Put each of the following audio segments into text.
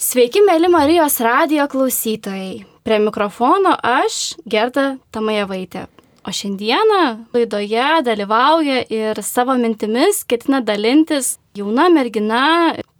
Sveiki, mėly Marijos radijo klausytojai. Prie mikrofono aš, Gerda Tamajevaitė. O šiandieną laidoje dalyvauja ir savo mintimis ketina dalintis jauna mergina,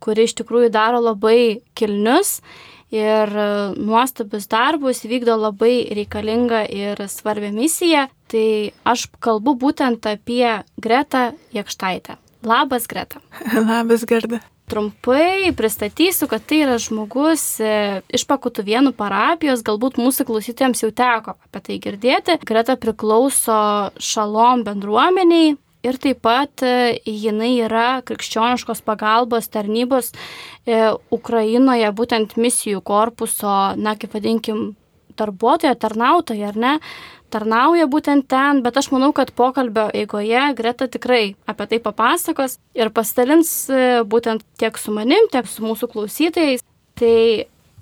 kuri iš tikrųjų daro labai kilnius ir nuostabius darbus, vykdo labai reikalingą ir svarbią misiją. Tai aš kalbu būtent apie Gretą Jekštaitę. Labas, Greta. Labas, Gerda trumpai pristatysiu, kad tai yra žmogus e, iš Pakutuvienų parapijos, galbūt mūsų klausytėms jau teko apie tai girdėti. Greta priklauso šalom bendruomeniai. Ir taip pat e, jinai yra krikščioniškos pagalbos tarnybos e, Ukrainoje, būtent misijų korpuso, na, kaip vadinkim, darbuotoja, tarnautoja, ar ne? tarnauja būtent ten, bet aš manau, kad pokalbio eigoje Greta tikrai apie tai papasakos ir pasidalins e, būtent tiek su manim, tiek su mūsų klausytojais. Tai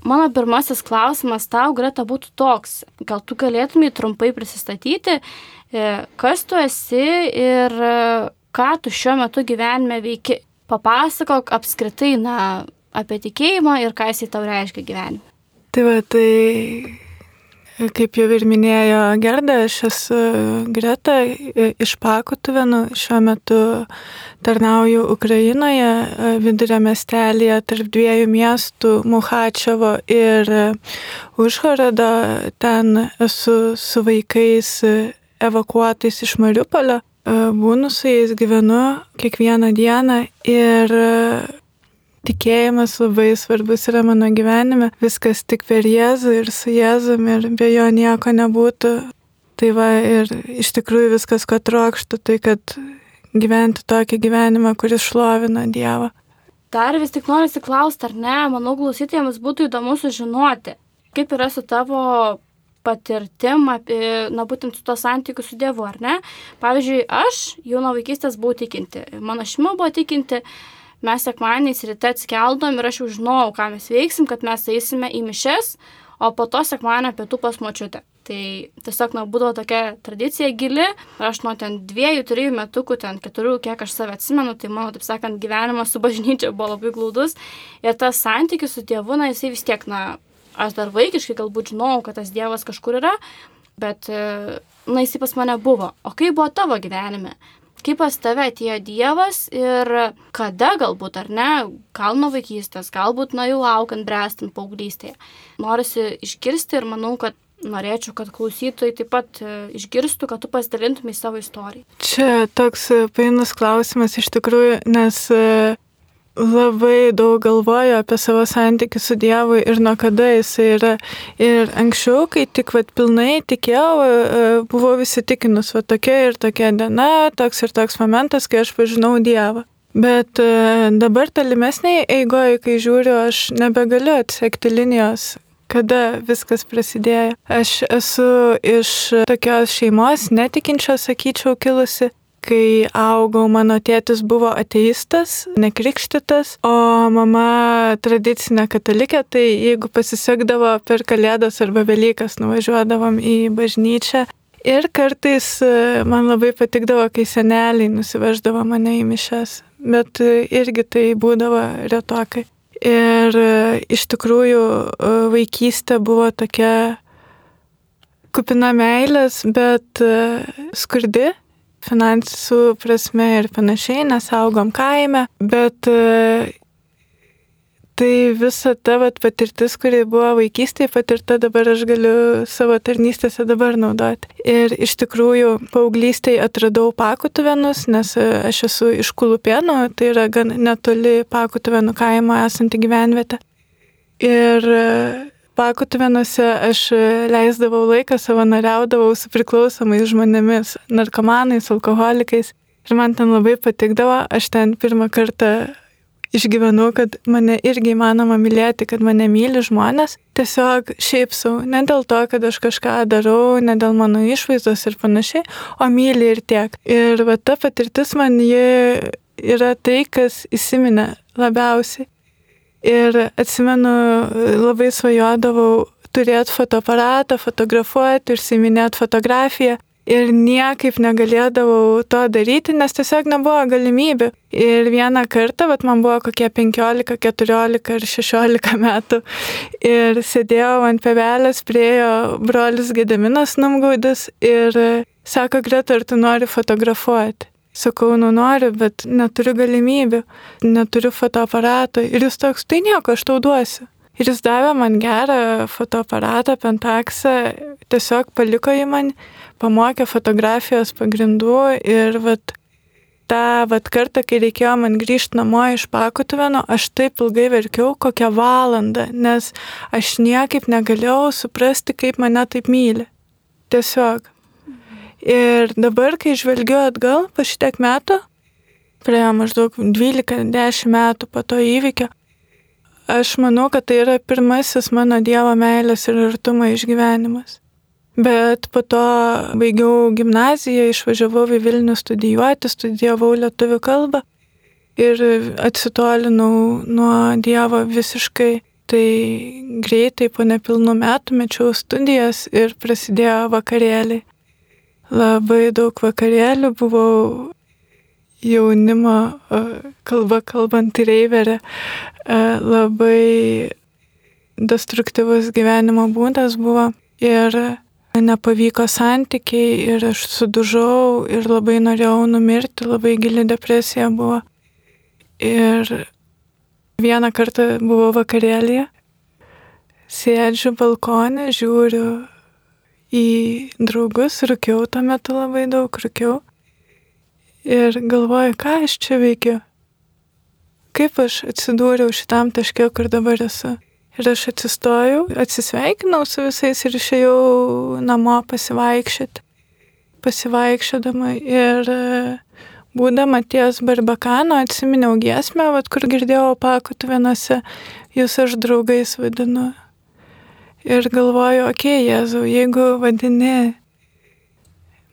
mano pirmasis klausimas tau, Greta, būtų toks. Gal tu galėtumai trumpai prisistatyti, e, kas tu esi ir e, ką tu šiuo metu gyvenime veiki. Papasakok apskritai, na, apie tikėjimą ir ką jisai tau reiškia gyvenime. Tai va, tai Kaip jau ir minėjo Gerda, aš esu Greta iš Pakutuvenų, šiuo metu tarnauju Ukrainoje, vidurio miestelėje tarp dviejų miestų Muhačevo ir Užhorodo. Ten esu su vaikais evakuotais iš Mariupolio, būnu su jais, gyvenu kiekvieną dieną ir tikėjimas labai svarbus yra mano gyvenime. Viskas tik per Jėzų ir su Jėzum ir be jo nieko nebūtų. Tai va ir iš tikrųjų viskas, ko trokštų, tai kad gyventi tokį gyvenimą, kuris šlovina Dievą. Dar vis tik noriu įsiklausti, ar ne, manau, klausytėjams būtų įdomu sužinoti, kaip yra su tavo patirtim apie, na, būtent su to santykiu su Dievu, ar ne? Pavyzdžiui, aš jau nuo vaikystės buvau tikinti, mano šeima buvo tikinti, mes sekmaniais ryte atsikeldom ir aš jau žinojau, ką mes veiksim, kad mes eisime į mišes, o po to sekmanio pietų pas močiutę. Tai tiesiog, na, būdavo tokia tradicija gili. Aš nuo ten dviejų, trijų metukų, ten keturių, kiek aš save atsimenu, tai mano, taip sakant, gyvenimas su bažnyčia buvo labai glaudus. Ir tas santykis su tėvu, na, jisai vis tiek, na, aš dar vaikiškai galbūt žinojau, kad tas dievas kažkur yra, bet, na, jisai pas mane buvo. O kaip buvo tavo gyvenime? Kaip pas tave atėjo Dievas ir kada galbūt, ar ne, gal nuo vaikystės, galbūt nuo jau aukant, brestant paauglystėje. Norisi išgirsti ir manau, kad norėčiau, kad klausytojai taip pat e, išgirstų, kad tu pasidalintumai savo istoriją. Čia toks painus klausimas iš tikrųjų, nes e, labai daug galvoju apie savo santykių su Dievu ir nuo kada jis yra. Ir anksčiau, kai tik vat, pilnai tikėjau, e, buvau įsitikinus, va tokia ir tokia diena, toks ir toks momentas, kai aš pažinau Dievą. Bet e, dabar tolimesniai eigoje, kai žiūriu, aš nebegaliu atsekti linijos, kada viskas prasidėjo. Aš esu iš tokios šeimos, netikinčios, sakyčiau, kilusi kai augau, mano tėtis buvo ateistas, nekrikštytas, o mama tradicinė katalikė, tai jeigu pasisekdavo per Kalėdas arba Velykas, nuvažiuodavom į bažnyčią. Ir kartais e, man labai patikdavo, kai seneliai nusiveždavo mane į mišes, bet e, irgi tai būdavo retokai. Ir e, iš tikrųjų vaikystė buvo tokia kupina meilės, bet skurdi finansų prasme ir panašiai, nes augom kaime, bet e, tai visa ta vat, patirtis, kuri buvo vaikystėje patirta, dabar aš galiu savo tarnystėse dabar naudoti. Ir iš tikrųjų paauglystėje atradau pakutuvenus, nes e, aš esu iš Kulupienų, tai yra gan netoli pakutuvenų kaimo esanti gyvenvietė. Ir e, Pakutvenuose aš leisdavau laiką, savanoriaudavau su priklausomais žmonėmis, narkomanais, alkoholikais. Ir man ten labai patikdavo, aš ten pirmą kartą išgyvenau, kad mane irgi įmanoma mylėti, kad mane myli žmonės. Tiesiog šiaip savo, ne dėl to, kad aš kažką darau, ne dėl mano išvaizdos ir panašiai, o myli ir tiek. Ir va ta patirtis man ji yra tai, kas įsiminė labiausiai. Ir atsimenu, labai svajodavau turėti fotoaparatą, fotografuoti, užsiminėti fotografiją. ir niekaip negalėdavau to daryti, nes tiesiog nebuvo galimybių. Ir vieną kartą, bet man buvo kokie 15, 14 ar 16 metų ir sėdėjau ant pevelės, priejo brolis Gedeminas Numgaudis ir sako, Greta, ar tu nori fotografuoti? Sakau, nu noriu, bet neturiu galimybių, neturiu fotoaparato. Ir jis toks, tai nieko, aš tau duosiu. Ir jis davė man gerą fotoaparatą, pentaksą, tiesiog paliko į man, pamokė fotografijos pagrindų ir vat, tą vat kartą, kai reikėjo man grįžti namo iš Pakutuveno, aš taip ilgai verkiau kokią valandą, nes aš niekaip negalėjau suprasti, kaip mane taip myli. Tiesiog. Ir dabar, kai žvelgiu atgal po šitiek metų, praėjo maždaug 12-10 metų po to įvykio, aš manau, kad tai yra pirmasis mano Dievo meilės ir artumo išgyvenimas. Bet po to baigiau gimnaziją, išvažiavau į Vilnių studijuoti, studijavau lietuvių kalbą ir atsitolinau nuo Dievo visiškai. Tai greitai po nepilnų metų mečiau studijas ir prasidėjo vakarėliai labai daug vakarėlių, buvau jaunimo kalba kalbant reiverė, labai destruktyvus gyvenimo būdas buvo ir nepavyko santykiai ir aš sudužau ir labai norėjau numirti, labai gili depresija buvo. Ir vieną kartą buvau vakarėlėje, sėdžiu balkonė, žiūriu į draugus, rūkiau tuo metu labai daug, rūkiau. Ir galvoju, ką aš čia veikiu. Kaip aš atsidūriau šitam taške, kur dabar esu. Ir aš atsistojau, atsisveikinau su visais ir išėjau namo pasivaikščioti. Pasivaikščiodama ir būdama ties Barbakano atsiminiau giesmę, vat, kur girdėjau pakut vienose, jūs aš draugais vadinu. Ir galvoju, okei, okay, Jėzau, jeigu vadini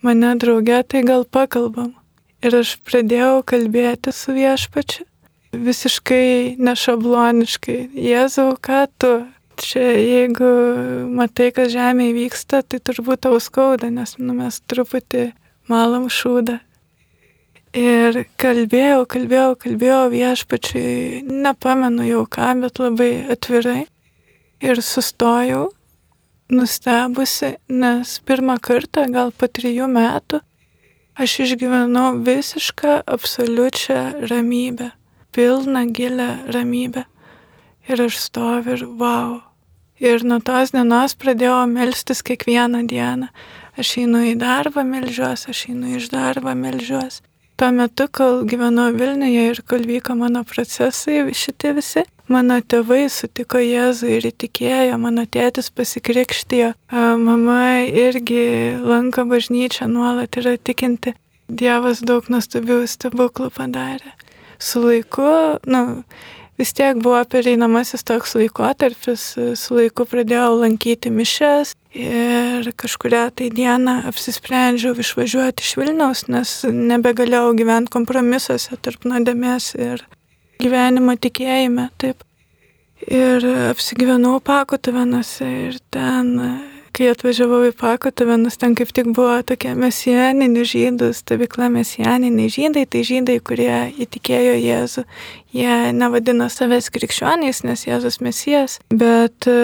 mane draugė, tai gal pakalbam. Ir aš pradėjau kalbėti su viešpačiu, visiškai nešabloniškai. Jėzau, ką tu? Čia jeigu matai, kas žemėje vyksta, tai turbūt tau skauda, nes nu, mes truputį malam šūdą. Ir kalbėjau, kalbėjau, kalbėjau viešpačiai, nepamenu jau ką, bet labai atvirai ir sustojau, nustebusi, nes pirmą kartą, gal po trijų metų, aš išgyvenau visišką, absoliučią ramybę, pilną, gilę ramybę. Ir aš stoviu ir wow. Ir nuo tos dienos pradėjau melstis kiekvieną dieną. Aš einu į darbą melžiuos, aš einu iš darbą melžiuos. Tuo metu, kol gyvenau Vilniuje ir kol vyko mano procesai, šitie visi, Mano tėvai sutiko Jėzų ir įtikėjo, mano tėtis pasikrikštijo, mama irgi lanko bažnyčią nuolat yra tikinti. Dievas daug nuostabių stebuklų padarė. Su laiku, nu, vis tiek buvo pereinamasis toks laikotarpis, su laiku pradėjau lankyti mišes ir kažkuria tai dieną apsisprendžiau išvažiuoti iš Vilniaus, nes nebegalėjau gyventi kompromisuose tarp nuodėmės ir gyvenimo tikėjime, taip. Ir apsigyvenau Pakotavenuose ir ten, kai atvažiavau į Pakotavenus, ten kaip tik buvo tokia mesijaninė žydų stovykla, mesijaniniai žydai, tai žydai, kurie įtikėjo Jėzų. Jie nevadino savęs krikščioniais, nes Jėzus mesijas, bet e,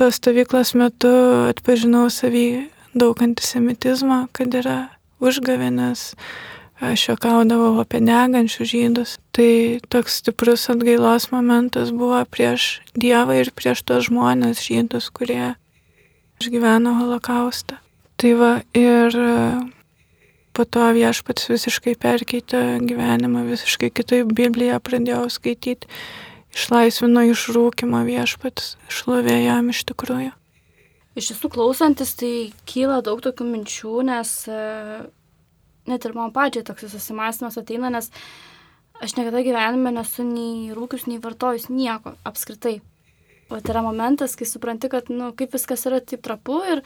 tos stovyklos metu atpažinau savį daug antisemitizmo, kad yra užgavinės aš juokaudavau apie negančių žydus. Tai toks stiprus atgailos momentas buvo prieš Dievą ir prieš tos žmonės žydus, kurie išgyveno holokaustą. Tai va ir e, po to viešpats visiškai perkeitė gyvenimą, visiškai kitaip Bibliją pradėjau skaityti, išlaisvino iš rūkimo viešpats, šlovė jam iš tikrųjų. Iš tiesų klausantis, tai kyla daug tokių minčių, nes e, net ir man pačiai toks susimastymas ateina, nes aš niekada gyvenime nesu nei rūkius, nei vartojus nieko apskritai. O tai yra momentas, kai supranti, kad, na, nu, kaip viskas yra taip trapu ir,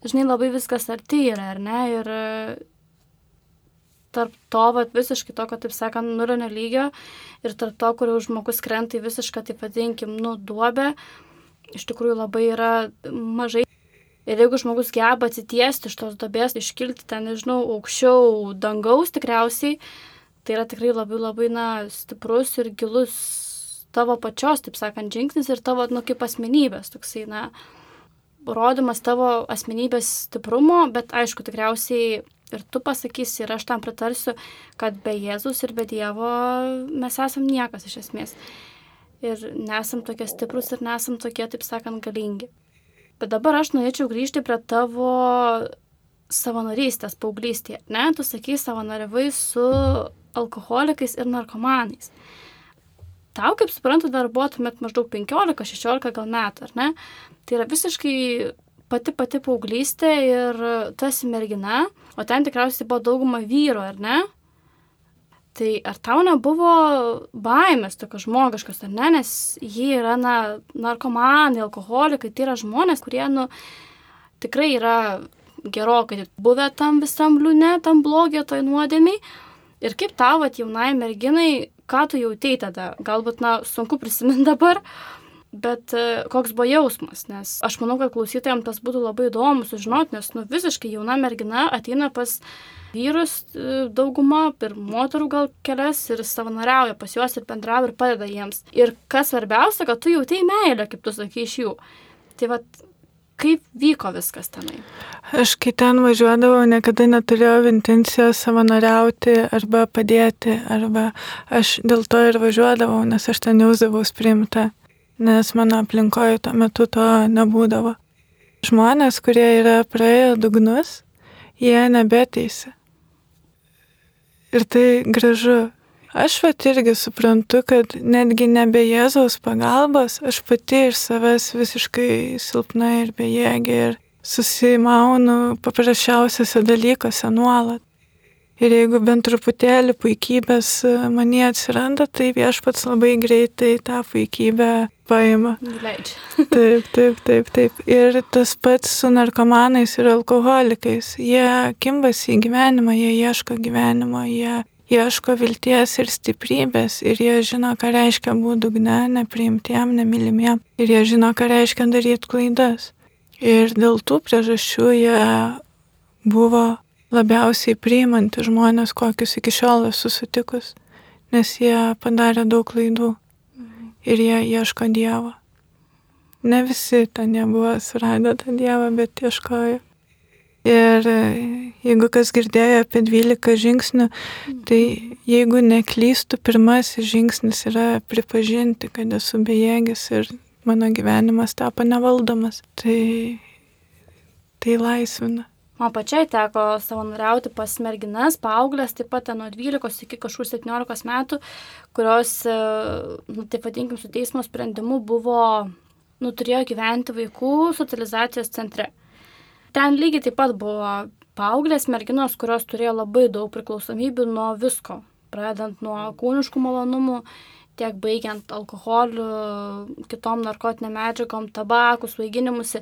žinai, labai viskas arti yra, ar ne? Ir tarp to, va, visiškai to, kad, taip sakant, nulinio lygio ir tarp to, kur žmogus krenta į visišką, taip vadinkim, nu, duobę, iš tikrųjų labai yra mažai Ir jeigu žmogus geba atsitiesti iš tos dobės, iškilti ten, nežinau, aukščiau dangaus tikriausiai, tai yra tikrai labai labai, na, stiprus ir gilus tavo pačios, taip sakant, žingsnis ir tavo, nu, kaip asmenybės, toksai, na, rodymas tavo asmenybės stiprumo, bet aišku, tikriausiai ir tu pasakysi, ir aš tam pritarsiu, kad be Jėzus ir be Dievo mes esam niekas iš esmės. Ir nesam tokie stiprus ir nesam tokie, taip sakant, galingi. Bet dabar aš norėčiau grįžti prie tavo savanorystės paauglystėje. Ne, tu sakai, savanoriavai su alkoholikais ir narkomanais. Tau, kaip suprantu, dar buvo tuomet maždaug 15-16 gal metų, ar ne? Tai yra visiškai pati pati paauglystė ir esi mergina, o ten tikriausiai buvo dauguma vyro, ar ne? Tai ar tau nebuvo baimės tokios žmogiškos, ar ne, nes jie yra, na, narkomanai, alkoholikai, tai yra žmonės, kurie, nu, tikrai yra gerokai buvę tam visam liūne, tam blogio, toj nuodėmiai. Ir kaip tau, at jaunai merginai, ką tu jautei tada? Galbūt, na, sunku prisiminti dabar, bet e, koks buvo jausmas, nes aš manau, kad klausytojams tas būtų labai įdomu sužinoti, nes, nu, visiškai jauna mergina ateina pas vyrus e, dauguma, ir moterų gal kelias, ir savanoriauja pas juos ir bendrauja ir padeda jiems. Ir kas svarbiausia, kad tu jautei meilę, kaip tu sakai, iš jų. Tai vad, Kaip vyko viskas tenai? Aš kai ten važiuodavau, niekada neturėjau intencijos savanoriauti arba padėti, arba aš dėl to ir važiuodavau, nes aš ten jausdavaus priimta, nes mano aplinkoje tuo metu to nebūdavo. Žmonės, kurie yra praėję dugnus, jie nebeteisi. Ir tai gražu, Aš vat irgi suprantu, kad netgi nebe Jėzaus pagalbos, aš pati iš savęs visiškai silpna ir bejėgė ir susimaunu paprasčiausiose dalykuose nuolat. Ir jeigu bent truputėlį puikybės manie atsiranda, tai viešpats labai greitai tą puikybę paima. Leidžia. taip, taip, taip, taip. Ir tas pats su narkomanais ir alkoholikais. Jie kimbasi į gyvenimą, jie ieško gyvenimo, jie ieško vilties ir stiprybės ir jie žino, ką reiškia būti dugne, nepriimtiem, nemylimiem ir jie žino, ką reiškia daryti klaidas. Ir dėl tų priežasčių jie buvo labiausiai priimanti žmonės, kokius iki šiol esu sutikus, nes jie padarė daug klaidų ir jie ieško Dievo. Ne visi ten nebuvo suradę tą Dievą, bet ieškojo. Ir e, jeigu kas girdėjo apie 12 žingsnių, tai jeigu neklystų, pirmasis žingsnis yra pripažinti, kad esu bejėgis ir mano gyvenimas tapo nevaldomas. Tai, tai laisvina. Man pačiai teko savanoriauti pas merginas, paauglės, taip pat nuo 12 iki kažkur 17 metų, kurios, e, nu, taip vadinkim, su teismo sprendimu buvo, nu, turėjo gyventi vaikų socializacijos centre ten lygiai taip pat buvo paauglės merginos, kurios turėjo labai daug priklausomybių nuo visko, pradedant nuo kūniškų malonumų, tiek baigiant alkoholiu, kitom narkotiniam medžiagom, tabakų, svaiginimusi.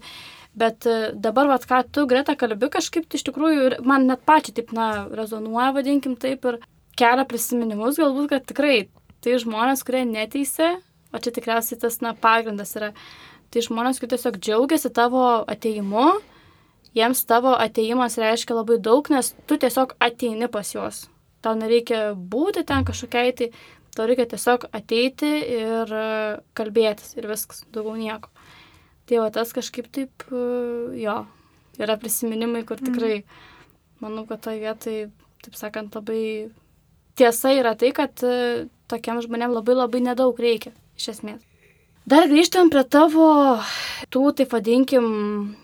Bet e, dabar, vad, ką tu, Greta, kalbi kažkaip, tai iš tikrųjų, man net pačiai taip, na, rezonuoja, vadinkim taip, ir kelia prisiminimus, galbūt, kad tikrai tai žmonės, kurie neteisė, o čia tikriausiai tas, na, pagrindas yra, tai žmonės, kurie tiesiog džiaugiasi tavo ateimu, jiems tavo ateimas reiškia labai daug, nes tu tiesiog ateini pas juos. Tau nereikia būti ten kažkokiai, tai tau reikia tiesiog ateiti ir e, kalbėtis ir viskas, daugiau nieko. Tai va tas kažkaip taip, e, jo, yra prisiminimai, kur mhm. tikrai, manau, kad toje vietoje, taip sakant, labai tiesa yra tai, kad e, tokiam žmonėm labai labai nedaug reikia, iš esmės. Dar grįžtam prie tavo tų, taip vadinkim,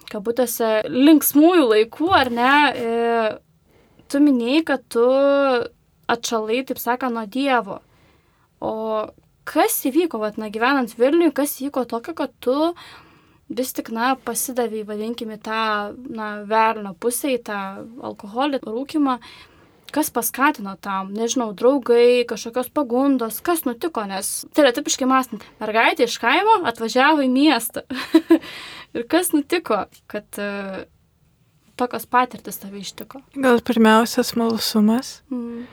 kabutėse, linksmųjų laikų, ar ne? E, tu minėjai, kad tu atšalai, taip sakant, nuo Dievo. O kas įvyko, vat, na, gyvenant Vilniui, kas įvyko tokio, kad tu vis tik, na, pasidavai, vadinkime, tą, na, verno pusę, į tą alkoholį, rūkimą, kas paskatino tam, nežinau, draugai, kažkokios pagundos, kas nutiko, nes stereotipiškai mąstant, mergaitė iš kaimo atvažiavo į miestą. ir kas nutiko, kad uh, tokios patirtis tave ištiko? Gal pirmiausia smalsumas. Mm.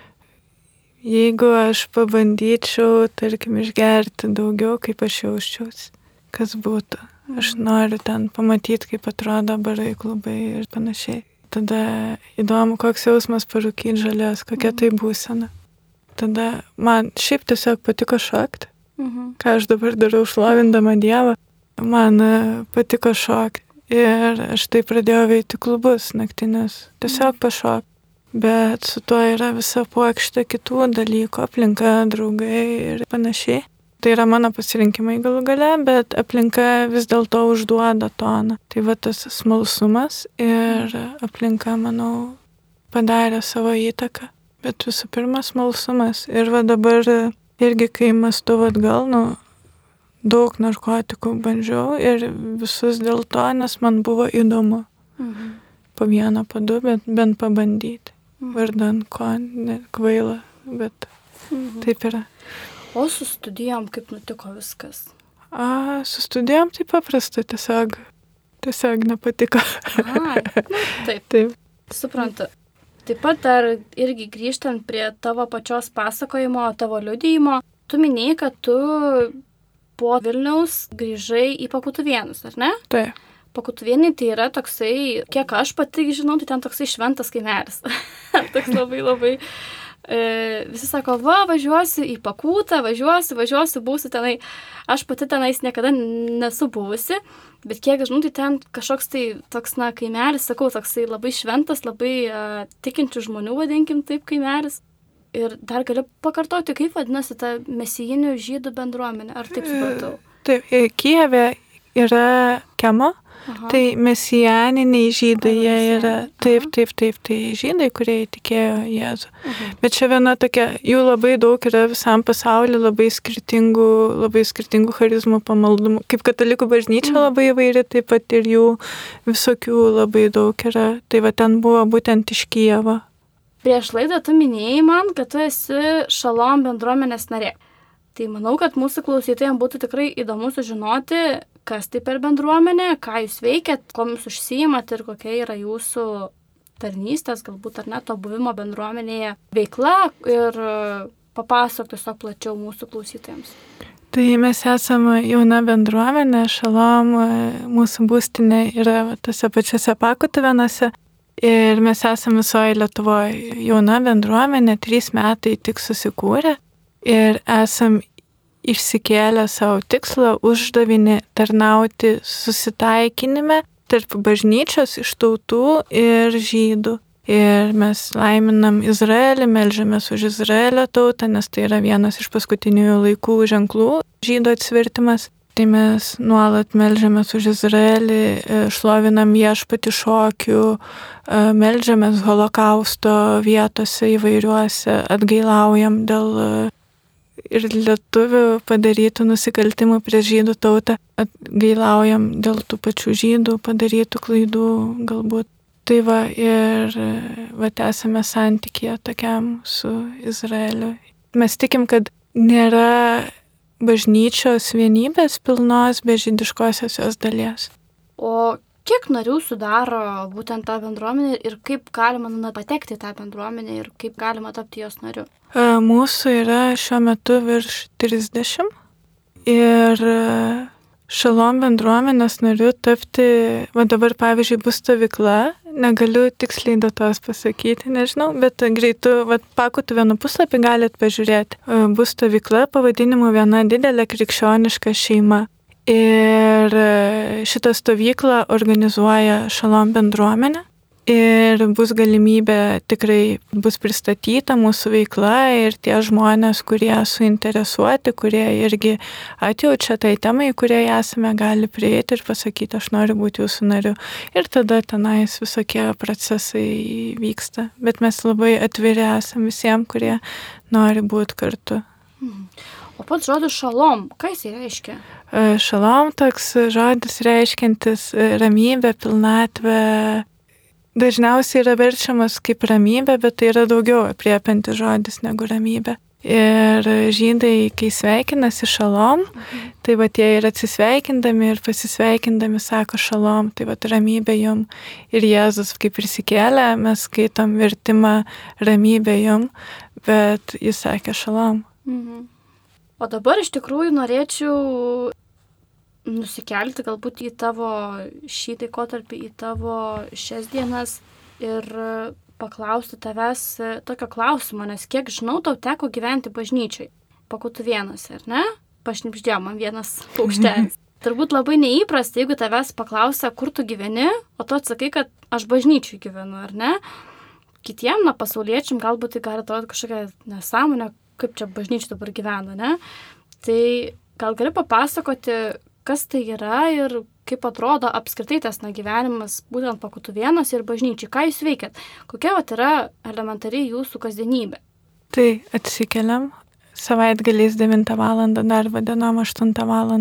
Jeigu aš pabandyčiau, tarkim, išgerti daugiau, kaip aš jausčiausi, kas būtų. Aš noriu ten pamatyti, kaip atrodo barai klubai ir panašiai. Tada įdomu, koks jausmas parūkyti žalės, kokia tai būsena. Tada man šiaip tiesiog patiko šokti. Mhm. Ką aš dabar darau, šlovindama Dievą. Man e, patiko šokti. Ir aš tai pradėjau veikti klubus naktinius. Tiesiog pašok. Bet su tuo yra visa puokštė kitų dalykų, aplinka, draugai ir panašiai. Tai yra mano pasirinkimai galų gale, bet aplinka vis dėlto užduoda toną. Tai va tas smalsumas ir aplinka, manau, padarė savo įtaką. Bet visų pirma, smalsumas. Ir va dabar irgi, kai mastu atgal, nu, daug narkotikų bandžiau ir visus dėl to, nes man buvo įdomu. Mhm. Po vieną, po du, bet bent pabandyti. Mhm. Vardan ko, ne kvaila, bet mhm. taip yra. O su studijom kaip nutiko viskas? A, su studijom tai paprasta, tiesiog, tiesiog nepatiko. A, nu, taip. taip. Suprantu. Taip pat dar irgi grįžtant prie tavo pačios pasakojimo, tavo liudyjimo, tu minėjai, kad tu po Vilniaus grįžai į Pakutuvienus, ar ne? Taip. Pakutuvienai tai yra toksai, kiek aš pati žinau, tai ten toksai šventas kaimelis. Toks labai labai visi sako, va, važiuosiu į pakūtą, važiuosiu, važiuosiu, būsiu tenai. Aš pati tenais niekada nesu buvusi, bet kiek žinau, tai ten kažkoks tai toks, na, kaimelis, sakau, toksai labai šventas, labai e, tikinčių žmonių, vadinkim taip, kaimelis. Ir dar galiu pakartoti, kaip vadinasi ta mesijinių žydų bendruomenė, ar taip supratau? Taip, Kijeve yra Kemo Aha. Tai mesijaniniai žydai jie yra, taip, taip, taip, tai žydai, kurie įtikėjo Jėzų. Aha. Bet čia viena tokia, jų labai daug yra visam pasauliu, labai skirtingų, labai skirtingų charizmų pamaldumų. Kaip katalikų bažnyčia mhm. labai įvairi, taip pat ir jų visokių labai daug yra. Tai va ten buvo būtent iš Kievo. Prieš laidą tu minėjai man, kad tu esi šalom bendruomenės narė. Tai manau, kad mūsų klausytojams būtų tikrai įdomu sužinoti, kas tai per bendruomenė, ką jūs veikiat, kuo jūs užsijimat ir kokia yra jūsų tarnystės, galbūt ar net to buvimo bendruomenėje veikla ir papasakok tiesiog plačiau mūsų klausytojams. Tai mes esame jauna bendruomenė, šalom, mūsų būstinė yra tose pačiose pakotuvenose ir mes esame visoje Lietuvoje jauna bendruomenė, trys metai tik susikūrė ir esam išsikėlę savo tikslą, uždavinį tarnauti susitaikinime tarp bažnyčios iš tautų ir žydų. Ir mes laiminam Izraelį, melžiamės už Izraelio tautą, nes tai yra vienas iš paskutinių laikų ženklų žydų atsvirtimas. Tai mes nuolat melžiamės už Izraelį, e, šlovinam viešpati šokių, e, melžiamės holokausto vietose įvairiuose, atgailaujam dėl ir lietuvių padarytų nusikaltimų prieš žydų tautą, atgailaujam dėl tų pačių žydų padarytų klaidų galbūt. Tai va ir va esame santykėje tokiam su Izraeliu. Mes tikim, kad nėra bažnyčios vienybės pilnos be žydiškosios jos dalies. O kiek narių sudaro būtent tą bendruomenę ir kaip galima na, patekti tą bendruomenę ir kaip galima tapti jos nariu? E, mūsų yra šiuo metu virš 30 ir e, šalom bendruomenės nariu tapti, va dabar pavyzdžiui bus stovykla, negaliu tiksliai datos pasakyti, nežinau, bet greitų, va pakutų vieną puslapį galite pažiūrėti. E, bus stovykla pavadinimu viena didelė krikščioniška šeima. Ir šitą stovyklą organizuoja Šalom bendruomenė. Ir bus galimybė tikrai bus pristatyta mūsų veikla ir tie žmonės, kurie suinteresuoti, kurie irgi atjaučia tai temai, kurie esame, gali prieiti ir pasakyti, aš noriu būti jūsų nariu. Ir tada tenais visokie procesai vyksta. Bet mes labai atviri esame visiems, kurie nori būti kartu. Mhm. O pats žodis šalom, ką jis reiškia? E, šalom toks žodis reiškintis e, ramybę, pilnatvę. Dažniausiai yra verčiamas kaip ramybė, bet tai yra daugiau apriepiantis žodis negu ramybė. Ir žydai, kai sveikinasi šalom, mhm. tai va tie ir atsisveikindami ir pasisveikindami sako šalom, tai va ramybė jum. Ir Jėzus kaip prisikėlė, mes skaitom vertimą ramybė jum, bet jis sakė šalom. Mhm. O dabar iš tikrųjų norėčiau nusikelti galbūt į tavo šį laikotarpį, į tavo šias dienas ir paklausti tavęs tokio klausimo, nes kiek žinau, tau teko gyventi bažnyčiai. Pakutų vienas, ar ne? Pašnipždėjo man vienas paukštelis. Turbūt labai neįprasta, jeigu tavęs paklausia, kur tu gyveni, o tu atsakai, kad aš bažnyčiai gyvenu, ar ne? Kitiem, na, pasauliečiam galbūt tai gali atrodyti kažkokia nesąmonė, kaip čia bažnyčia dabar gyvena, ne? Tai gal gali papasakoti, kas tai yra ir kaip atrodo apskritai tas na, gyvenimas būtent pakutuvienos ir bažnyčiai, ką jūs veikiat, kokia vat, yra elementariai jūsų kasdienybė. Tai atsikeliam, savaitgaliais 9 val. darbo dienom 8 val.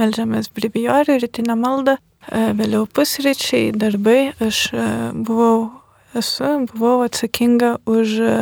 melžiamės bribijorių, rytinę maldą, e, vėliau pusryčiai, darbai. Aš e, buvau, esu, buvau atsakinga už e,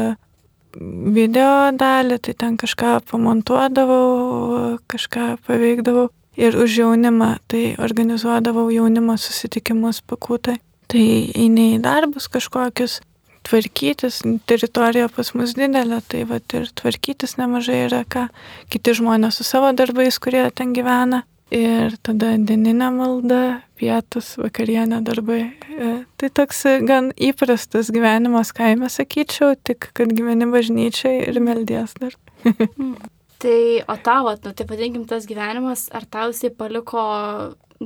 video dalį, tai ten kažką pamontuodavau, kažką paveikdavau. Ir už jaunimą, tai organizuodavau jaunimo susitikimus pakūtai. Tai eini į darbus kažkokius, tvarkytis, teritorija pas mus didelė, tai va ir tvarkytis nemažai yra ką, kiti žmonės su savo darbais, kurie ten gyvena. Ir tada dieninė malda, pietus, vakarienė darbai. E, tai toks gan įprastas gyvenimas kaime, sakyčiau, tik kad gyveni bažnyčiai ir meldies dar. Mm. tai o tavo, nu, tai vadinkim tas gyvenimas, ar tau jisai paliko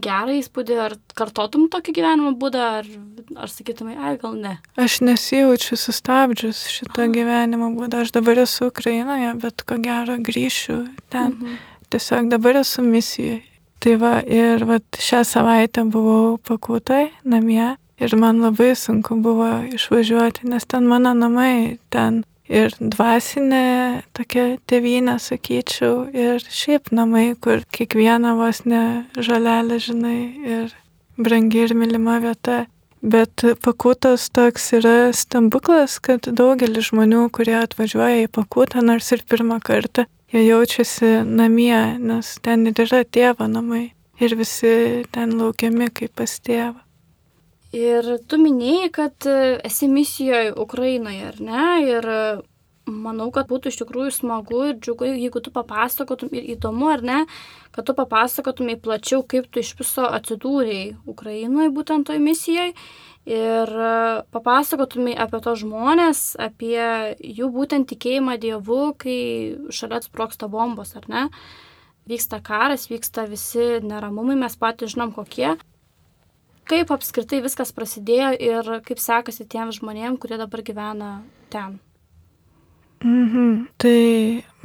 gerą įspūdį, ar kartotum tokį gyvenimo būdą, ar, ar sakytumai, ai gal ne? Aš nesijaučiu sustabdžius šitą Aha. gyvenimo būdą. Aš dabar esu Ukrainoje, bet ko gero grįšiu ten. Mhm. Tiesiog dabar esu misijoje. Tai va, ir va, šią savaitę buvau pakūtai namie ir man labai sunku buvo išvažiuoti, nes ten mano namai, ten ir dvasinė tokia tėvynė, sakyčiau, ir šiaip namai, kur kiekviena vos ne žalelė, žinai, ir brangi ir mylima vieta. Bet pakūtas toks yra stebuklas, kad daugelis žmonių, kurie atvažiuoja į pakūtą, nors ir pirmą kartą, jie jaučiasi namie, nes ten ir yra tėvo namai. Ir visi ten laukiami kaip pas tėvą. Ir tu minėjai, kad e, esi misijoje Ukrainoje, ar ne? Ir e, manau, kad būtų iš tikrųjų smagu ir džiugu, jeigu tu papasakotum ir įdomu, ar ne, kad tu papasakotumai plačiau, kaip tu iš viso atsidūrėjai Ukrainoje būtent toj misijoje. Ir e, papasakotumai apie tos žmonės, apie jų būtent tikėjimą Dievu, kai šalia sproksta bombos, ar ne? Vyksta karas, vyksta visi neramumai, mes patys žinom kokie kaip apskritai viskas prasidėjo ir kaip sekasi tiem žmonėm, kurie dabar gyvena ten? Mhm. Tai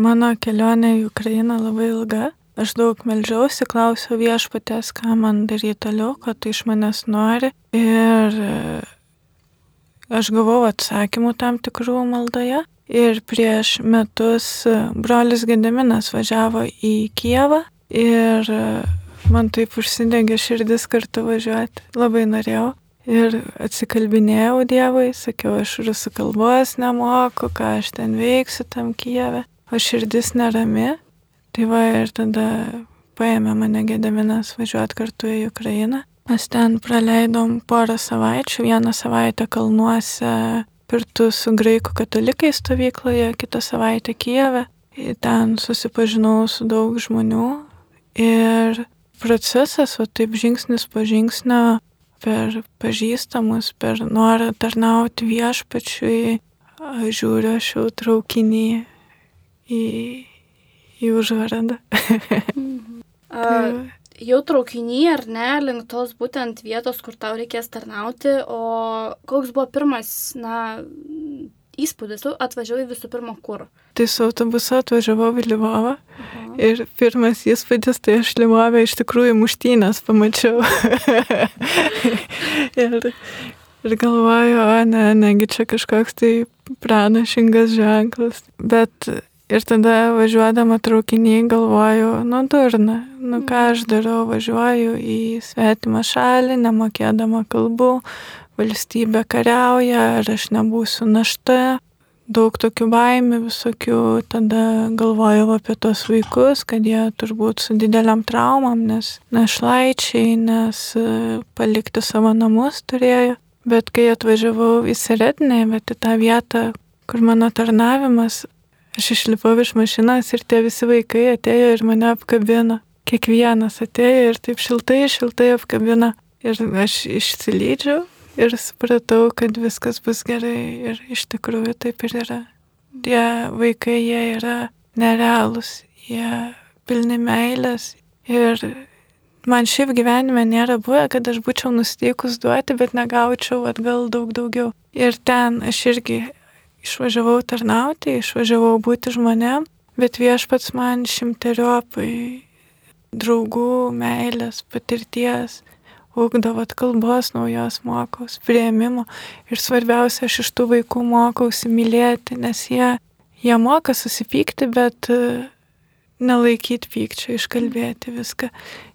mano kelionė į Ukrainą labai ilga. Aš daug melžiausi, klausiau viešpatės, ką man daryti toliau, ko tai iš manęs nori. Ir e, aš gavau atsakymų tam tikrų maldoje. Ir prieš metus e, brolis Gedeminas važiavo į Kievą ir e, man taip užsidegė širdis kartu važiuoti. Labai norėjau. Ir atsikalbinėjau Dievui, sakiau, aš rusų kalbos nemoku, ką aš ten veiksiu tam Kijeve, o širdis nerami. Tai va ir tada paėmė mane Gedaminas važiuoti kartu į Ukrainą. Mes ten praleidom porą savaičių, vieną savaitę kalnuose kartu su graikų katalikais stovykloje, kitą savaitę Kijeve. Ten susipažinau su daug žmonių ir procesas, o taip žingsnis po žingsnio per pažįstamus, per norą tarnauti viešpačiui, žiūriu aš jau traukinį į, į užvaradą. A, jau traukinį ar ne, link tos būtent vietos, kur tau reikės tarnauti, o koks buvo pirmas, na, įspūdis, tu atvažiavai visų pirma kur? Tai su autobusu atvažiavau į Livovą mhm. ir pirmas įspūdis, tai aš Livovę iš tikrųjų muštynės pamačiau. ir, ir galvoju, o ne, negi čia kažkoks tai pranašingas ženklas. Bet ir tada važiuodama traukinį galvoju, nu durna, nu ką aš darau, važiuoju į svetimą šalį, nemokėdama kalbų, valstybė kariauja, ar aš nebūsiu našta. Daug tokių baimių visokių, tada galvojau apie tos vaikus, kad jie turbūt su dideliam traumam, nes našlaičiai, nes e, palikti savo namus turėjo. Bet kai atvažiavau į Seretinę, bet į tą vietą, kur mano tarnavimas, aš išlipau iš mašinos ir tie visi vaikai atėjo ir mane apkabino. kiekvienas atėjo ir taip šiltai, šiltai apkabina. Ir aš išsilydžiau ir supratau, kad viskas bus gerai ir iš tikrųjų taip ir yra. Tie vaikai, jie yra nerealūs, jie pilni meilės ir man šiaip gyvenime nėra buvę, kad aš būčiau nusteikus duoti, bet negaučiau atgal daug daugiau. Ir ten aš irgi išvažiavau tarnauti, išvažiavau būti žmonėm, bet viešpats man šimteriopai draugų, meilės, patirties, ugdavot kalbos naujos mokaus, prieimimo ir svarbiausia, aš iš tų vaikų mokausi mylėti, nes jie, jie moka susipykti, bet e, nelaikyti pykčio, iškalbėti viską.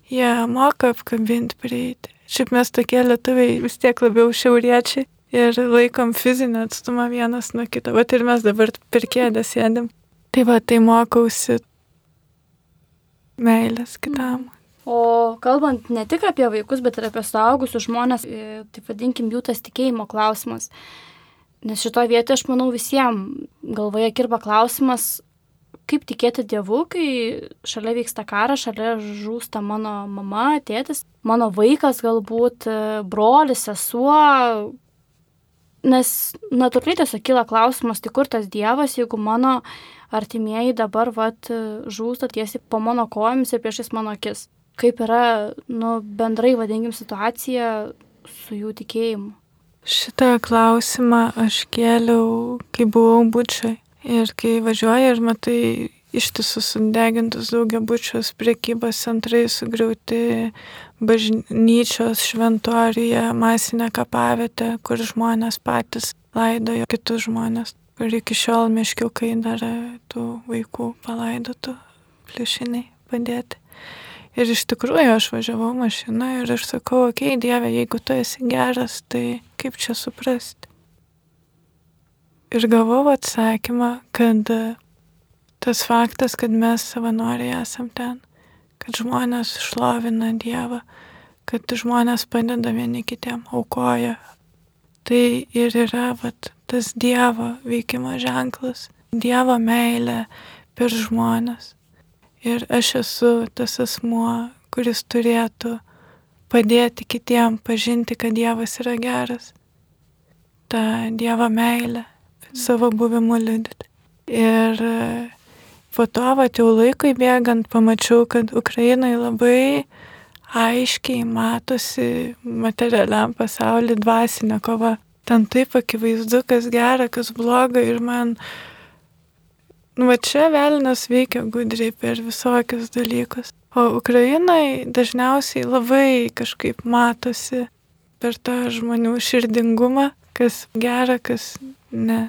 Jie moka apkabinti, prieiti. Šiaip mes tokie lietuviai vis tiek labiau šiauriečiai ir laikom fizinį atstumą vienas nuo kito. Vat ir mes dabar per kėdę sėdim. Tai va, tai mokausi meilės kitam. O kalbant ne tik apie vaikus, bet ir apie suaugusius žmonės, tai vadinkim jų tas tikėjimo klausimas. Nes šitoje vietoje aš manau visiems galvoje kirba klausimas, kaip tikėti Dievu, kai šalia vyksta karas, šalia žūsta mano mama, tėtis, mano vaikas galbūt, e, brolis, sesuo. Nes natūraliai tiesiog kyla klausimas, tai kur tas Dievas, jeigu mano artimieji dabar vat, žūsta tiesiai po mano kojomis ir priešais mano akis. Kaip yra, nu, bendrai vadinkim situacija su jų tikėjimu. Šitą klausimą aš kėliau, kai buvau bučiai. Ir kai važiuoji ir matai ištisus sudegintus daugiabučius, priekybos centrai sugriauti, bažnyčios šventoriuje, masinė kapavietė, kur žmonės patys laidojo kitus žmonės ir iki šiol miškiukai dar tų vaikų palaidotų pliušiniai padėti. Ir iš tikrųjų aš važiavau mašiną ir aš sakau, okei, okay, Dieve, jeigu tu esi geras, tai kaip čia suprasti? Ir gavau atsakymą, kad tas faktas, kad mes savanoriai esam ten, kad žmonės šlovina Dievą, kad žmonės padeda vieni kitiem, aukoja, tai ir yra vat, tas Dievo veikimo ženklas, Dievo meilė per žmonės. Ir aš esu tas asmuo, kuris turėtų padėti kitiem pažinti, kad Dievas yra geras. Ta Dievo meilė savo buvimu liudyti. Ir po to, va, jau laikui bėgant, pamačiau, kad Ukrainai labai aiškiai matosi materialiam pasauliu dvasinė kova ten taip akivaizdu, kas gera, kas bloga ir man, nu, va čia velnas veikia gudriai per visokius dalykus. O Ukrainai dažniausiai labai kažkaip matosi per tą žmonių širdingumą, kas gera, kas ne.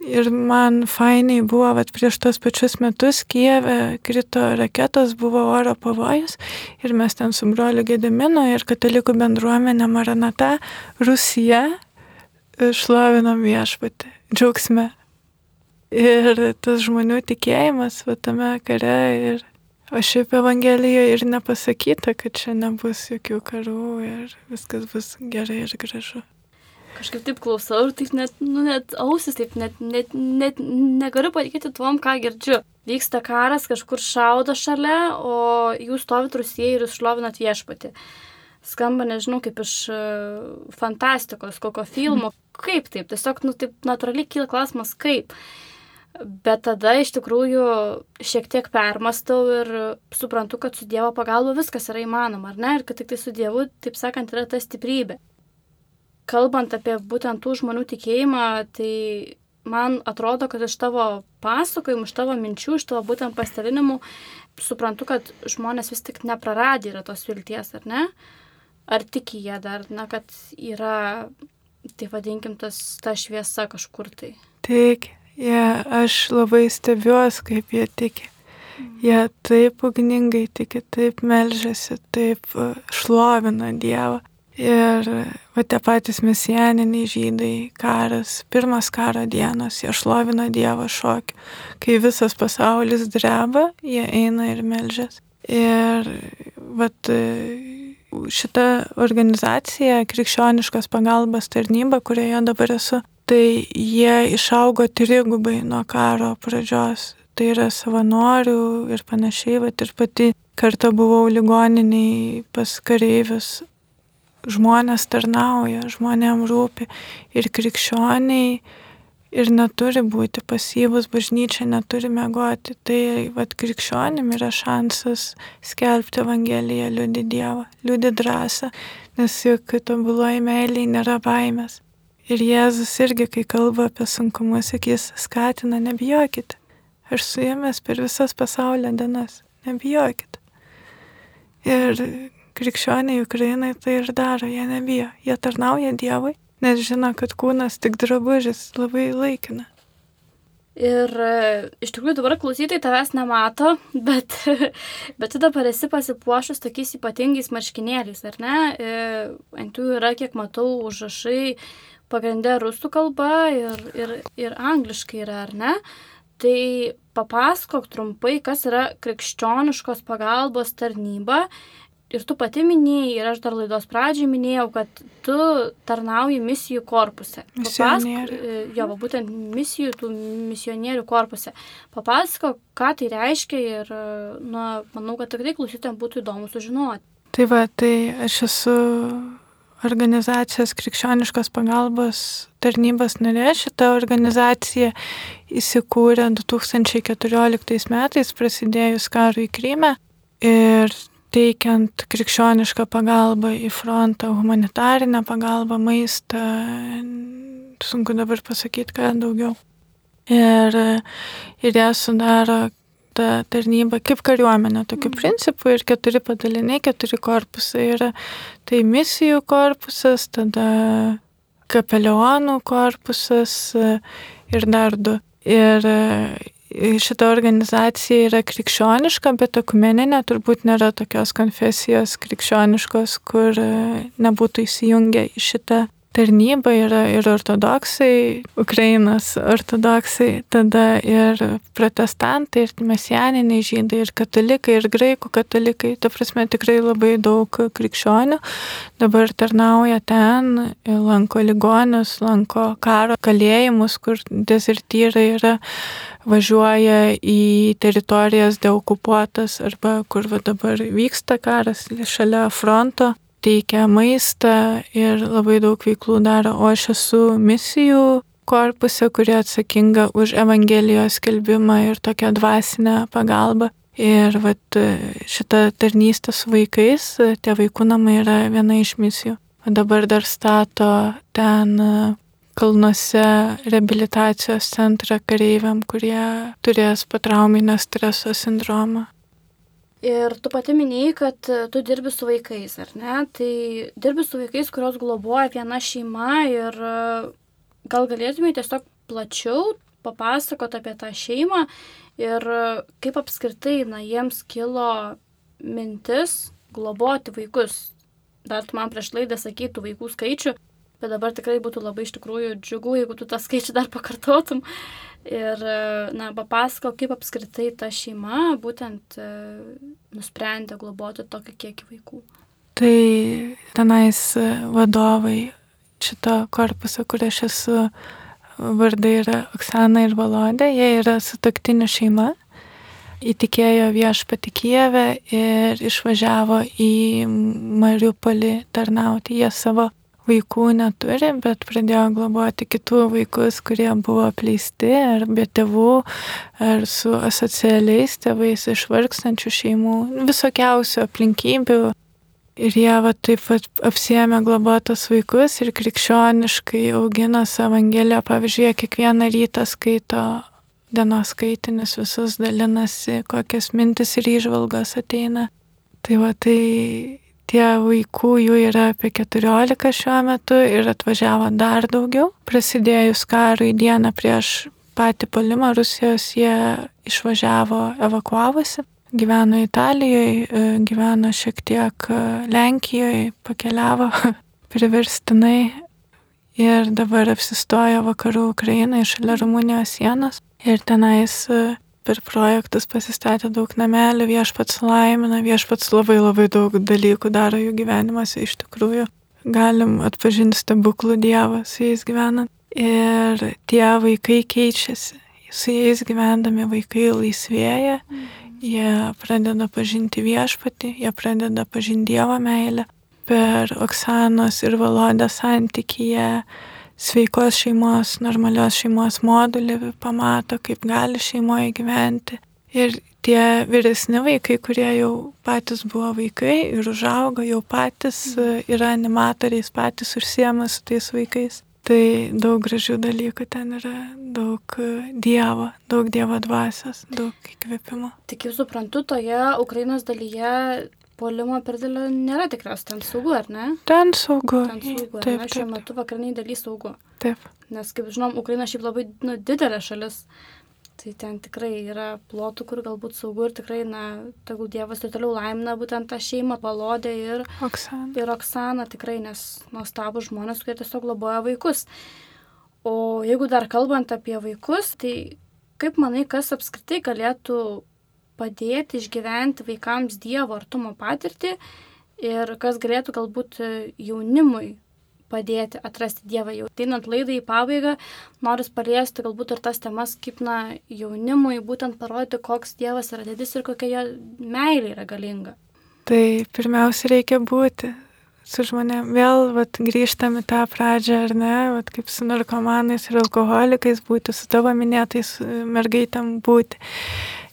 Ir man fainiai buvo, kad prieš tos pačius metus Kijeve krito raketos, buvo oro pavojus ir mes ten su broliu Gedimino ir katalikų bendruomenė Maranata, Rusija šlovinam viešpatį, džiaugsme. Ir tas žmonių tikėjimas va tame kare ir o šiaip Evangelijoje ir nepasakyta, kad čia nebus jokių karų ir viskas bus gerai ir gražu. Kažkaip taip klausau ir taip net, nu, net ausis, taip net, net, net negaliu patikėti tuom, ką girdžiu. Vyksta karas, kažkur šaudo šalia, o jūs stovit Rusijai ir jūs šlovinat viešpatį skamba, nežinau, kaip iš e, fantastikos, kokio filmo. Kaip taip? Tiesiog, nu, taip natūraliai kyla klausimas, kaip. Bet tada iš tikrųjų šiek tiek permastau ir suprantu, kad su Dievo pagalba viskas yra įmanoma, ar ne? Ir kad tik tai su Dievu, taip sakant, yra ta stiprybė. Kalbant apie būtent tų žmonių tikėjimą, tai man atrodo, kad iš tavo pasakojimų, iš tavo minčių, iš tavo būtent pastalinimų, suprantu, kad žmonės vis tik nepraradė yra tos vilties, ar ne? Ar tiki jie dar, na, kad yra, tai vadinkim, tas, ta šviesa kažkur tai. Tik, jie, aš labai stebiuosi, kaip jie tiki. Mm. Jie taip ugningai tiki, taip melžiasi, taip e, šlovina Dievą. Ir va tie patys mesijaniniai žydai, karas, pirmas karo dienos, jie šlovina Dievą šokį. Kai visas pasaulis dreba, jie eina ir melžiasi. Ir vat šita organizacija, krikščioniškos pagalbos tarnyba, kurioje dabar esu, tai jie išaugo trigubai nuo karo pradžios. Tai yra savanorių ir panašiai, bet ir pati kartą buvau ligoniniai pas kareivius. Žmonės tarnauja, žmonėm rūpi ir krikščioniai ir neturi būti pasyvus, bažnyčia neturi mėgoti. Tai vad krikščionim yra šansas skelbti Evangeliją, liūdį Dievą, liūdį drąsą, nes juk tobuloji meiliai nėra baimės. Ir Jėzus irgi, kai kalba apie sunkumus, jis skatina, nebijokite. Aš su jumis per visas pasaulio dienas, nebijokite. Ir krikščioniai Ukrainai tai ir daro, jie nebijo, jie tarnauja Dievui nes žino, kad kūnas tik drabužis labai laikina. Ir e, iš tikrųjų dabar klausytojai tavęs nemato, bet, bet tu dabar esi pasipuošus tokiais ypatingais marškinėliais, ar ne? E, ant jų yra, kiek matau, užrašai pagrindę rusų kalba ir, ir, ir angliškai yra, ar ne? Tai papasakok trumpai, kas yra krikščioniškos pagalbos tarnyba ir tu pati minėjai, ir aš dar laidos pradžiai minėjau, kad tu tarnauji misijų korpuse. Papasak, e, jo, būtent misijų, tų misionierių korpuse. Papasako, ką tai reiškia ir, nu, manau, kad tikrai klausytėm būtų įdomu sužinoti. Tai va, tai aš esu organizacijos krikščioniškos pagalbos tarnybos narė. Šita organizacija įsikūrė 2014 metais, prasidėjus karui Kryme. Ir teikiant krikščionišką pagalbą į frontą, humanitarinę pagalbą, maistą, sunku dabar pasakyti, ką daugiau. Ir, ir ją sudaro ta tarnyba kaip kariuomenė, tokiu mm. principu ir keturi padaliniai, keturi korpusai yra. Tai misijų korpusas, tada kapelionų korpusas ir dar du. Ir šita organizacija yra krikščioniška, bet ekumeninė turbūt nėra tokios konfesijos krikščioniškos, kur e, nebūtų įsijungę į šitą tarnyba yra ir ortodoksai, Ukrainos ortodoksai, tada ir protestantai, ir mesianiniai žydai, ir katalikai, ir graikų katalikai. Ta prasme, tikrai labai daug krikščionių dabar tarnauja ten, lanko ligonius, lanko karo kalėjimus, kur dezertyrai yra važiuoja į teritorijas deokupuotas arba kur va dabar vyksta karas šalia fronto teikia maistą ir labai daug veiklų daro, o aš esu misijų korpuse, kurie atsakinga už Evangelijos skelbimą ir tokią dvasinę pagalbą. Ir vat, šita tarnystė su vaikais, tie vaikų namai yra viena iš misijų. O dabar dar stato ten kalnuose reabilitacijos centrą kareiviam, kurie turės patrauminio streso sindromą. Ir tu pati minėjai, kad e, tu dirbi su vaikais, ar ne? Tai dirbi su vaikais, kurios globoja viena šeima ir e, gal galėtumai tiesiog plačiau papasakoti apie tą šeimą ir e, kaip apskritai, na, jiems kilo mintis globoti vaikus. Dar tu man prieš laidą sakytų vaikų skaičių, bet dabar tikrai būtų labai iš tikrųjų džiugu, jeigu tu tą skaičių dar pakartotum. Ir, na, papasako, kaip apskritai ta šeima būtent e, nusprendė globoti tokį kiekį vaikų. Tai tenais vadovai šito korpuso, kur aš esu, vardai yra Oksana ir Valodė, jie yra sutoktinių šeima. Įtikėjo viešpati Kijeve ir išvažiavo į Mariupolį tarnauti. Jie savo vaikų neturi, bet pradėjo globoti kitų vaikus, kurie buvo apleisti ar be tėvų, ar su asocialiais tėvais iš vargstančių šeimų, visokiausių aplinkybių. Ir jie va taip pat apsiemė globotos vaikus ir krikščioniškai augino savo evangeliją. Pavyzdžiui, jie kiekvieną rytą skaito dienos skaitinius, visus dalinasi, kokias mintis ir išvalgos ateina. Tai va tai tie vaikų jų yra apie 14 šiuo metu ir atvažiavo dar daugiau. Prasidėjus karui dieną prieš patį palimą Rusijos jie išvažiavo evakuavosi. Gyveno Italijoje, gyveno šiek tiek Lenkijoje, pakeliavo priverstinai ir dabar apsistojo vakarų Ukrainai šalia Rumunijos sienos. Ir tenais per projektus pasistatė daug namelių, viešpats laimina, viešpats labai labai daug dalykų daro jų gyvenimuose iš tikrųjų. Galim atpažinti stebuklų Dievą su jais gyvenant. Ir tie vaikai keičiasi. Su jais gyvendami vaikai laisvėja Jie pradeda pažinti viešpatį, jie pradeda pažinti Dievo meilę. Per Oksanos ir Valodės santykyje sveikos šeimos, normalios šeimos modulį pamato, kaip gali šeimoje gyventi. Ir tie vyresni vaikai, kurie jau patys buvo vaikai ir užaugo, jau patys e, yra animatoriais, patys užsiema su tais vaikais. Tai daug gražių dalykų ten yra, daug e, Dievo, daug Dievo dvasios, daug įkvėpimo. Tik jau suprantu, toje Ukrainos dalyje puolimo per didelio nėra tikriausiai ten saugu, ar ne? Ten saugu. Ten saugu, taip, taip. Šiuo metu vakariniai daly saugu. Taip. Nes, kaip žinom, Ukraina šiaip labai nu, didelė šalis. Tai ten tikrai yra plotų, kur galbūt saugu ir tikrai, na, tegul Dievas ir toliau laimina būtent tą šeimą, Valodė ir Oksana. Ir Oksana tikrai, nes nuostabų žmonės, kurie tiesiog globoja vaikus. O jeigu dar kalbant apie vaikus, tai kaip manai, kas apskritai galėtų padėti išgyventi vaikams Dievo artumo patirtį ir kas galėtų galbūt jaunimui padėti atrasti Dievą. Jau einant laidai į pabaigą, noriu paliesti galbūt ir tas temas, kaip na, jaunimui būtent parodyti, koks Dievas yra didis ir kokia jo meilė yra galinga. Tai pirmiausia reikia būti su žmonėm. Vėl vat, grįžtam į tą pradžią, ar ne, vat, kaip su narkomanais ir alkoholikais būti, su tavo minėtais mergaitam būti.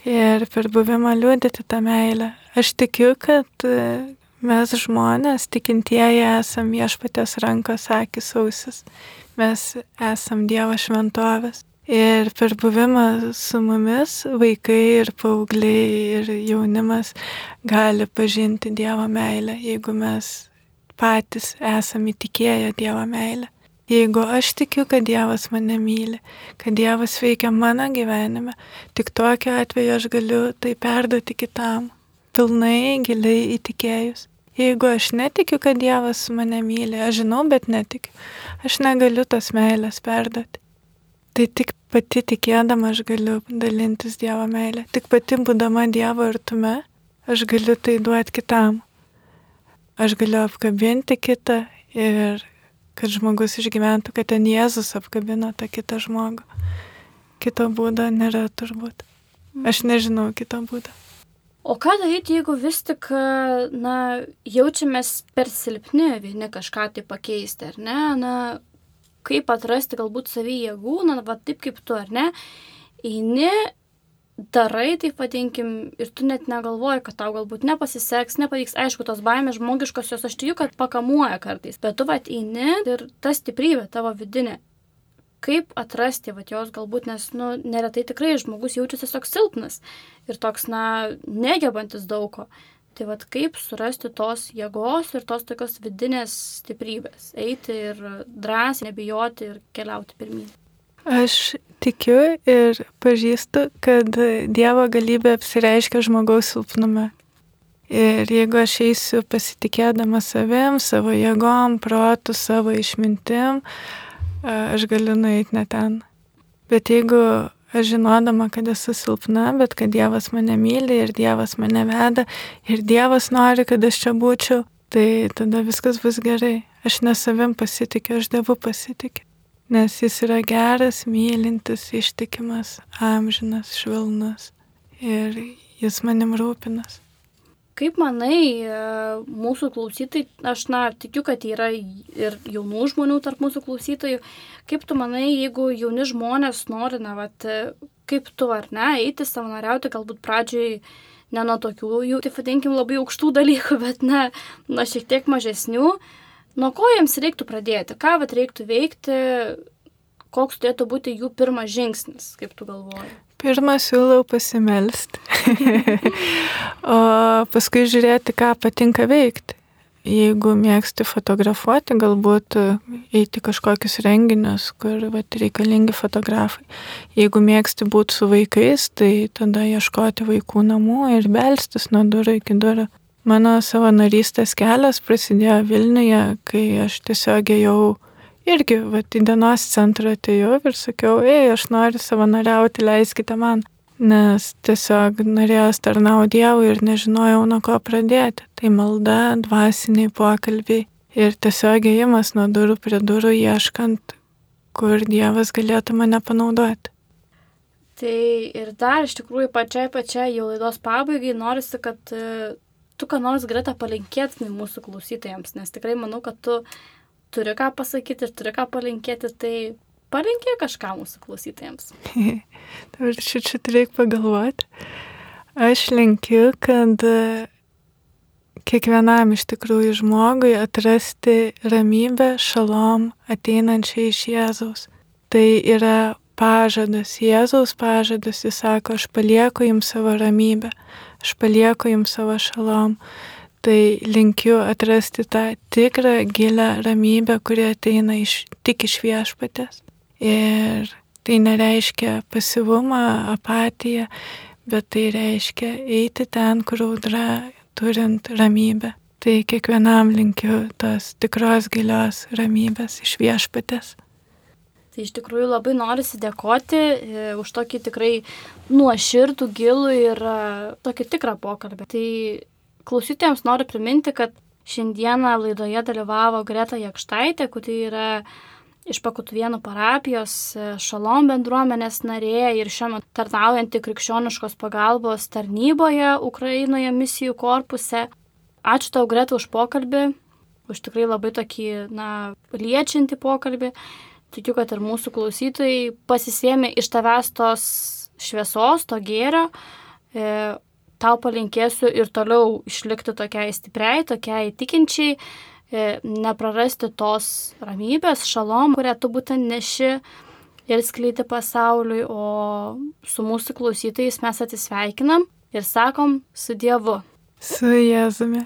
Ir per buvimą liūdėti tą meilę. Aš tikiu, kad Mes žmonės, tikintieji, esam viešpatės rankos akis ausis. Mes esam Dievo šventovės. Ir per buvimą su mumis vaikai ir paaugliai ir jaunimas gali pažinti Dievo meilę, jeigu mes patys esame įtikėję Dievo meilę. Jeigu aš tikiu, kad Dievas mane myli, kad Dievas veikia mano gyvenime, tik tokiu atveju aš galiu tai perduoti kitam pilnai giliai įtikėjus. Jeigu aš netikiu, kad Dievas mane myli, aš žinau, bet netikiu, aš negaliu tos meilės perduoti. Tai tik pati tikėdama aš galiu dalintis Dievo meilę, tik pati būdama Dievo artume, aš galiu tai duoti kitam. Aš galiu apkabinti kitą ir kad žmogus išgyventų, kad ten Jėzus apkabino tą kitą žmogų. Kito būdo nėra turbūt. Aš nežinau kito būdo. O ką daryti, jeigu vis tik, na, jaučiamės per silpni vieni kažką tai pakeisti, ar ne? Na, kaip atrasti galbūt savį jėgų, na, va taip kaip tu, ar ne? Eini, darai, taip vadinkim, ir tu net negalvoji, kad tau galbūt nepasiseks, nepavyks, aišku, tos baimės žmogiškosios, aš tikiu, kad pakamuoja kartais, bet tu va eini ir ta stiprybė tavo vidinė kaip atrasti, va, jos galbūt, nes, nu, neretai tikrai žmogus jaučiasi tiesiog silpnas ir toks, na, negebantis daug ko. Tai vad kaip surasti tos jėgos ir tos tokios vidinės stiprybės. Eiti ir drąsiai, nebijoti ir keliauti pirmyn. Aš tikiu ir pažįstu, kad Dievo galybė apsireiškia žmogaus silpnume. Ir jeigu aš eisiu pasitikėdama savim, savo jėgom, protu, savo išmintim, aš galiu nueiti ne ten. Bet jeigu aš žinodama, kad esu silpna, bet kad Dievas mane myli ir Dievas mane veda ir Dievas nori, kad aš čia būčiau, tai tada viskas bus gerai. Aš ne savim pasitikiu, aš Dievu pasitikiu. Nes jis yra geras, mylintis, ištikimas, amžinas, švelnus. Ir jis manim rūpinas. Kaip manai, e, mūsų klausytojai, aš na, tikiu, kad yra ir jaunų žmonių tarp mūsų klausytojų, kaip tu manai, jeigu jauni žmonės nori, na, vat, kaip tu ar ne, eiti savanoriauti galbūt pradžioj ne nuo tokių, jų, tai vadinkim, labai aukštų dalykų, bet ne, nuo šiek tiek mažesnių, nuo ko jiems reiktų pradėti, ką vat reiktų veikti, koks turėtų būti jų pirmas žingsnis, kaip tu galvoji? Pirmą siūlau pasimelsti, o paskui žiūrėti, ką patinka veikti. Jeigu mėgsti fotografuoti, galbūt eiti kažkokius renginius, kur vat, reikalingi fotografai. Jeigu mėgsti būti su vaikais, tai tada ieškoti vaikų namų ir belstis nuo durų iki durų. Mano savanorystės kelias prasidėjo Vilniuje, kai aš tiesiog ėjau irgi, va, į dienos centrą atėjau ir sakiau, ei, aš noriu savanoriauti, leiskite man, nes tiesiog norėjau tarnauti Dievui ir nežinojau, nuo ko pradėti. Tai malda, dvasiniai pokalbiai ir tiesiog ėjimas nuo durų prie durų ieškant, kur Dievas galėtų mane panaudoti. Tai ir dar iš tikrųjų pačiai pačiai jau laidos pabaigai norisi, kad tu ką nors greta palinkėtumai mūsų klausytojams, nes tikrai manau, kad tu turi ką pasakyti ir turi ką palinkėti, tai palinkė kažką mūsų klausytojams. Dabar šitą reikia pagalvoti. Aš linkiu, kad e, kiekvienam iš tikrųjų žmogui atrasti ramybę, šalom ateinančią iš Jėzaus. Tai yra pažadas, Jėzaus pažadas, jis sako, aš palieku jums savo ramybę, aš palieku jums savo šalom. Tai linkiu atrasti tą tikrą gilę ramybę, kuri ateina iš, tik iš viešpatės. Ir tai nereiškia pasivumą, apatiją, bet tai reiškia eiti ten, kur audra, turint ramybę. Tai kiekvienam linkiu tos tikros gilios ramybės iš viešpatės. Tai iš tikrųjų labai norisi dėkoti e, už tokį tikrai nuoširdų, gilų ir e, tokį tikrą pokalbį. Tai klausytėjams noriu priminti, kad šiandieną laidoje dalyvavo Greta Jakštaitė, kuri yra iš Pakutuvienų parapijos e, Šalom bendruomenės narė ir šiuo metu tarnaujanti krikščioniškos pagalbos tarnyboje Ukrainoje misijų korpuse. Ačiū tau, Greta, už pokalbį, už tikrai labai tokį, na, liečiantį pokalbį. Tikiu, kad ir mūsų klausytojai pasisėmė iš tavęs tos šviesos, to gėrio. E, tau palinkėsiu ir toliau išlikti tokiai stipriai, tokiai tikinčiai E, neprarasti tos ramybės, šalom, kurią tu būtent neši ir skleidi pasauliui, o su mūsų klausytojais mes atsisveikinam ir sakom su Dievu. Su Jėzumi.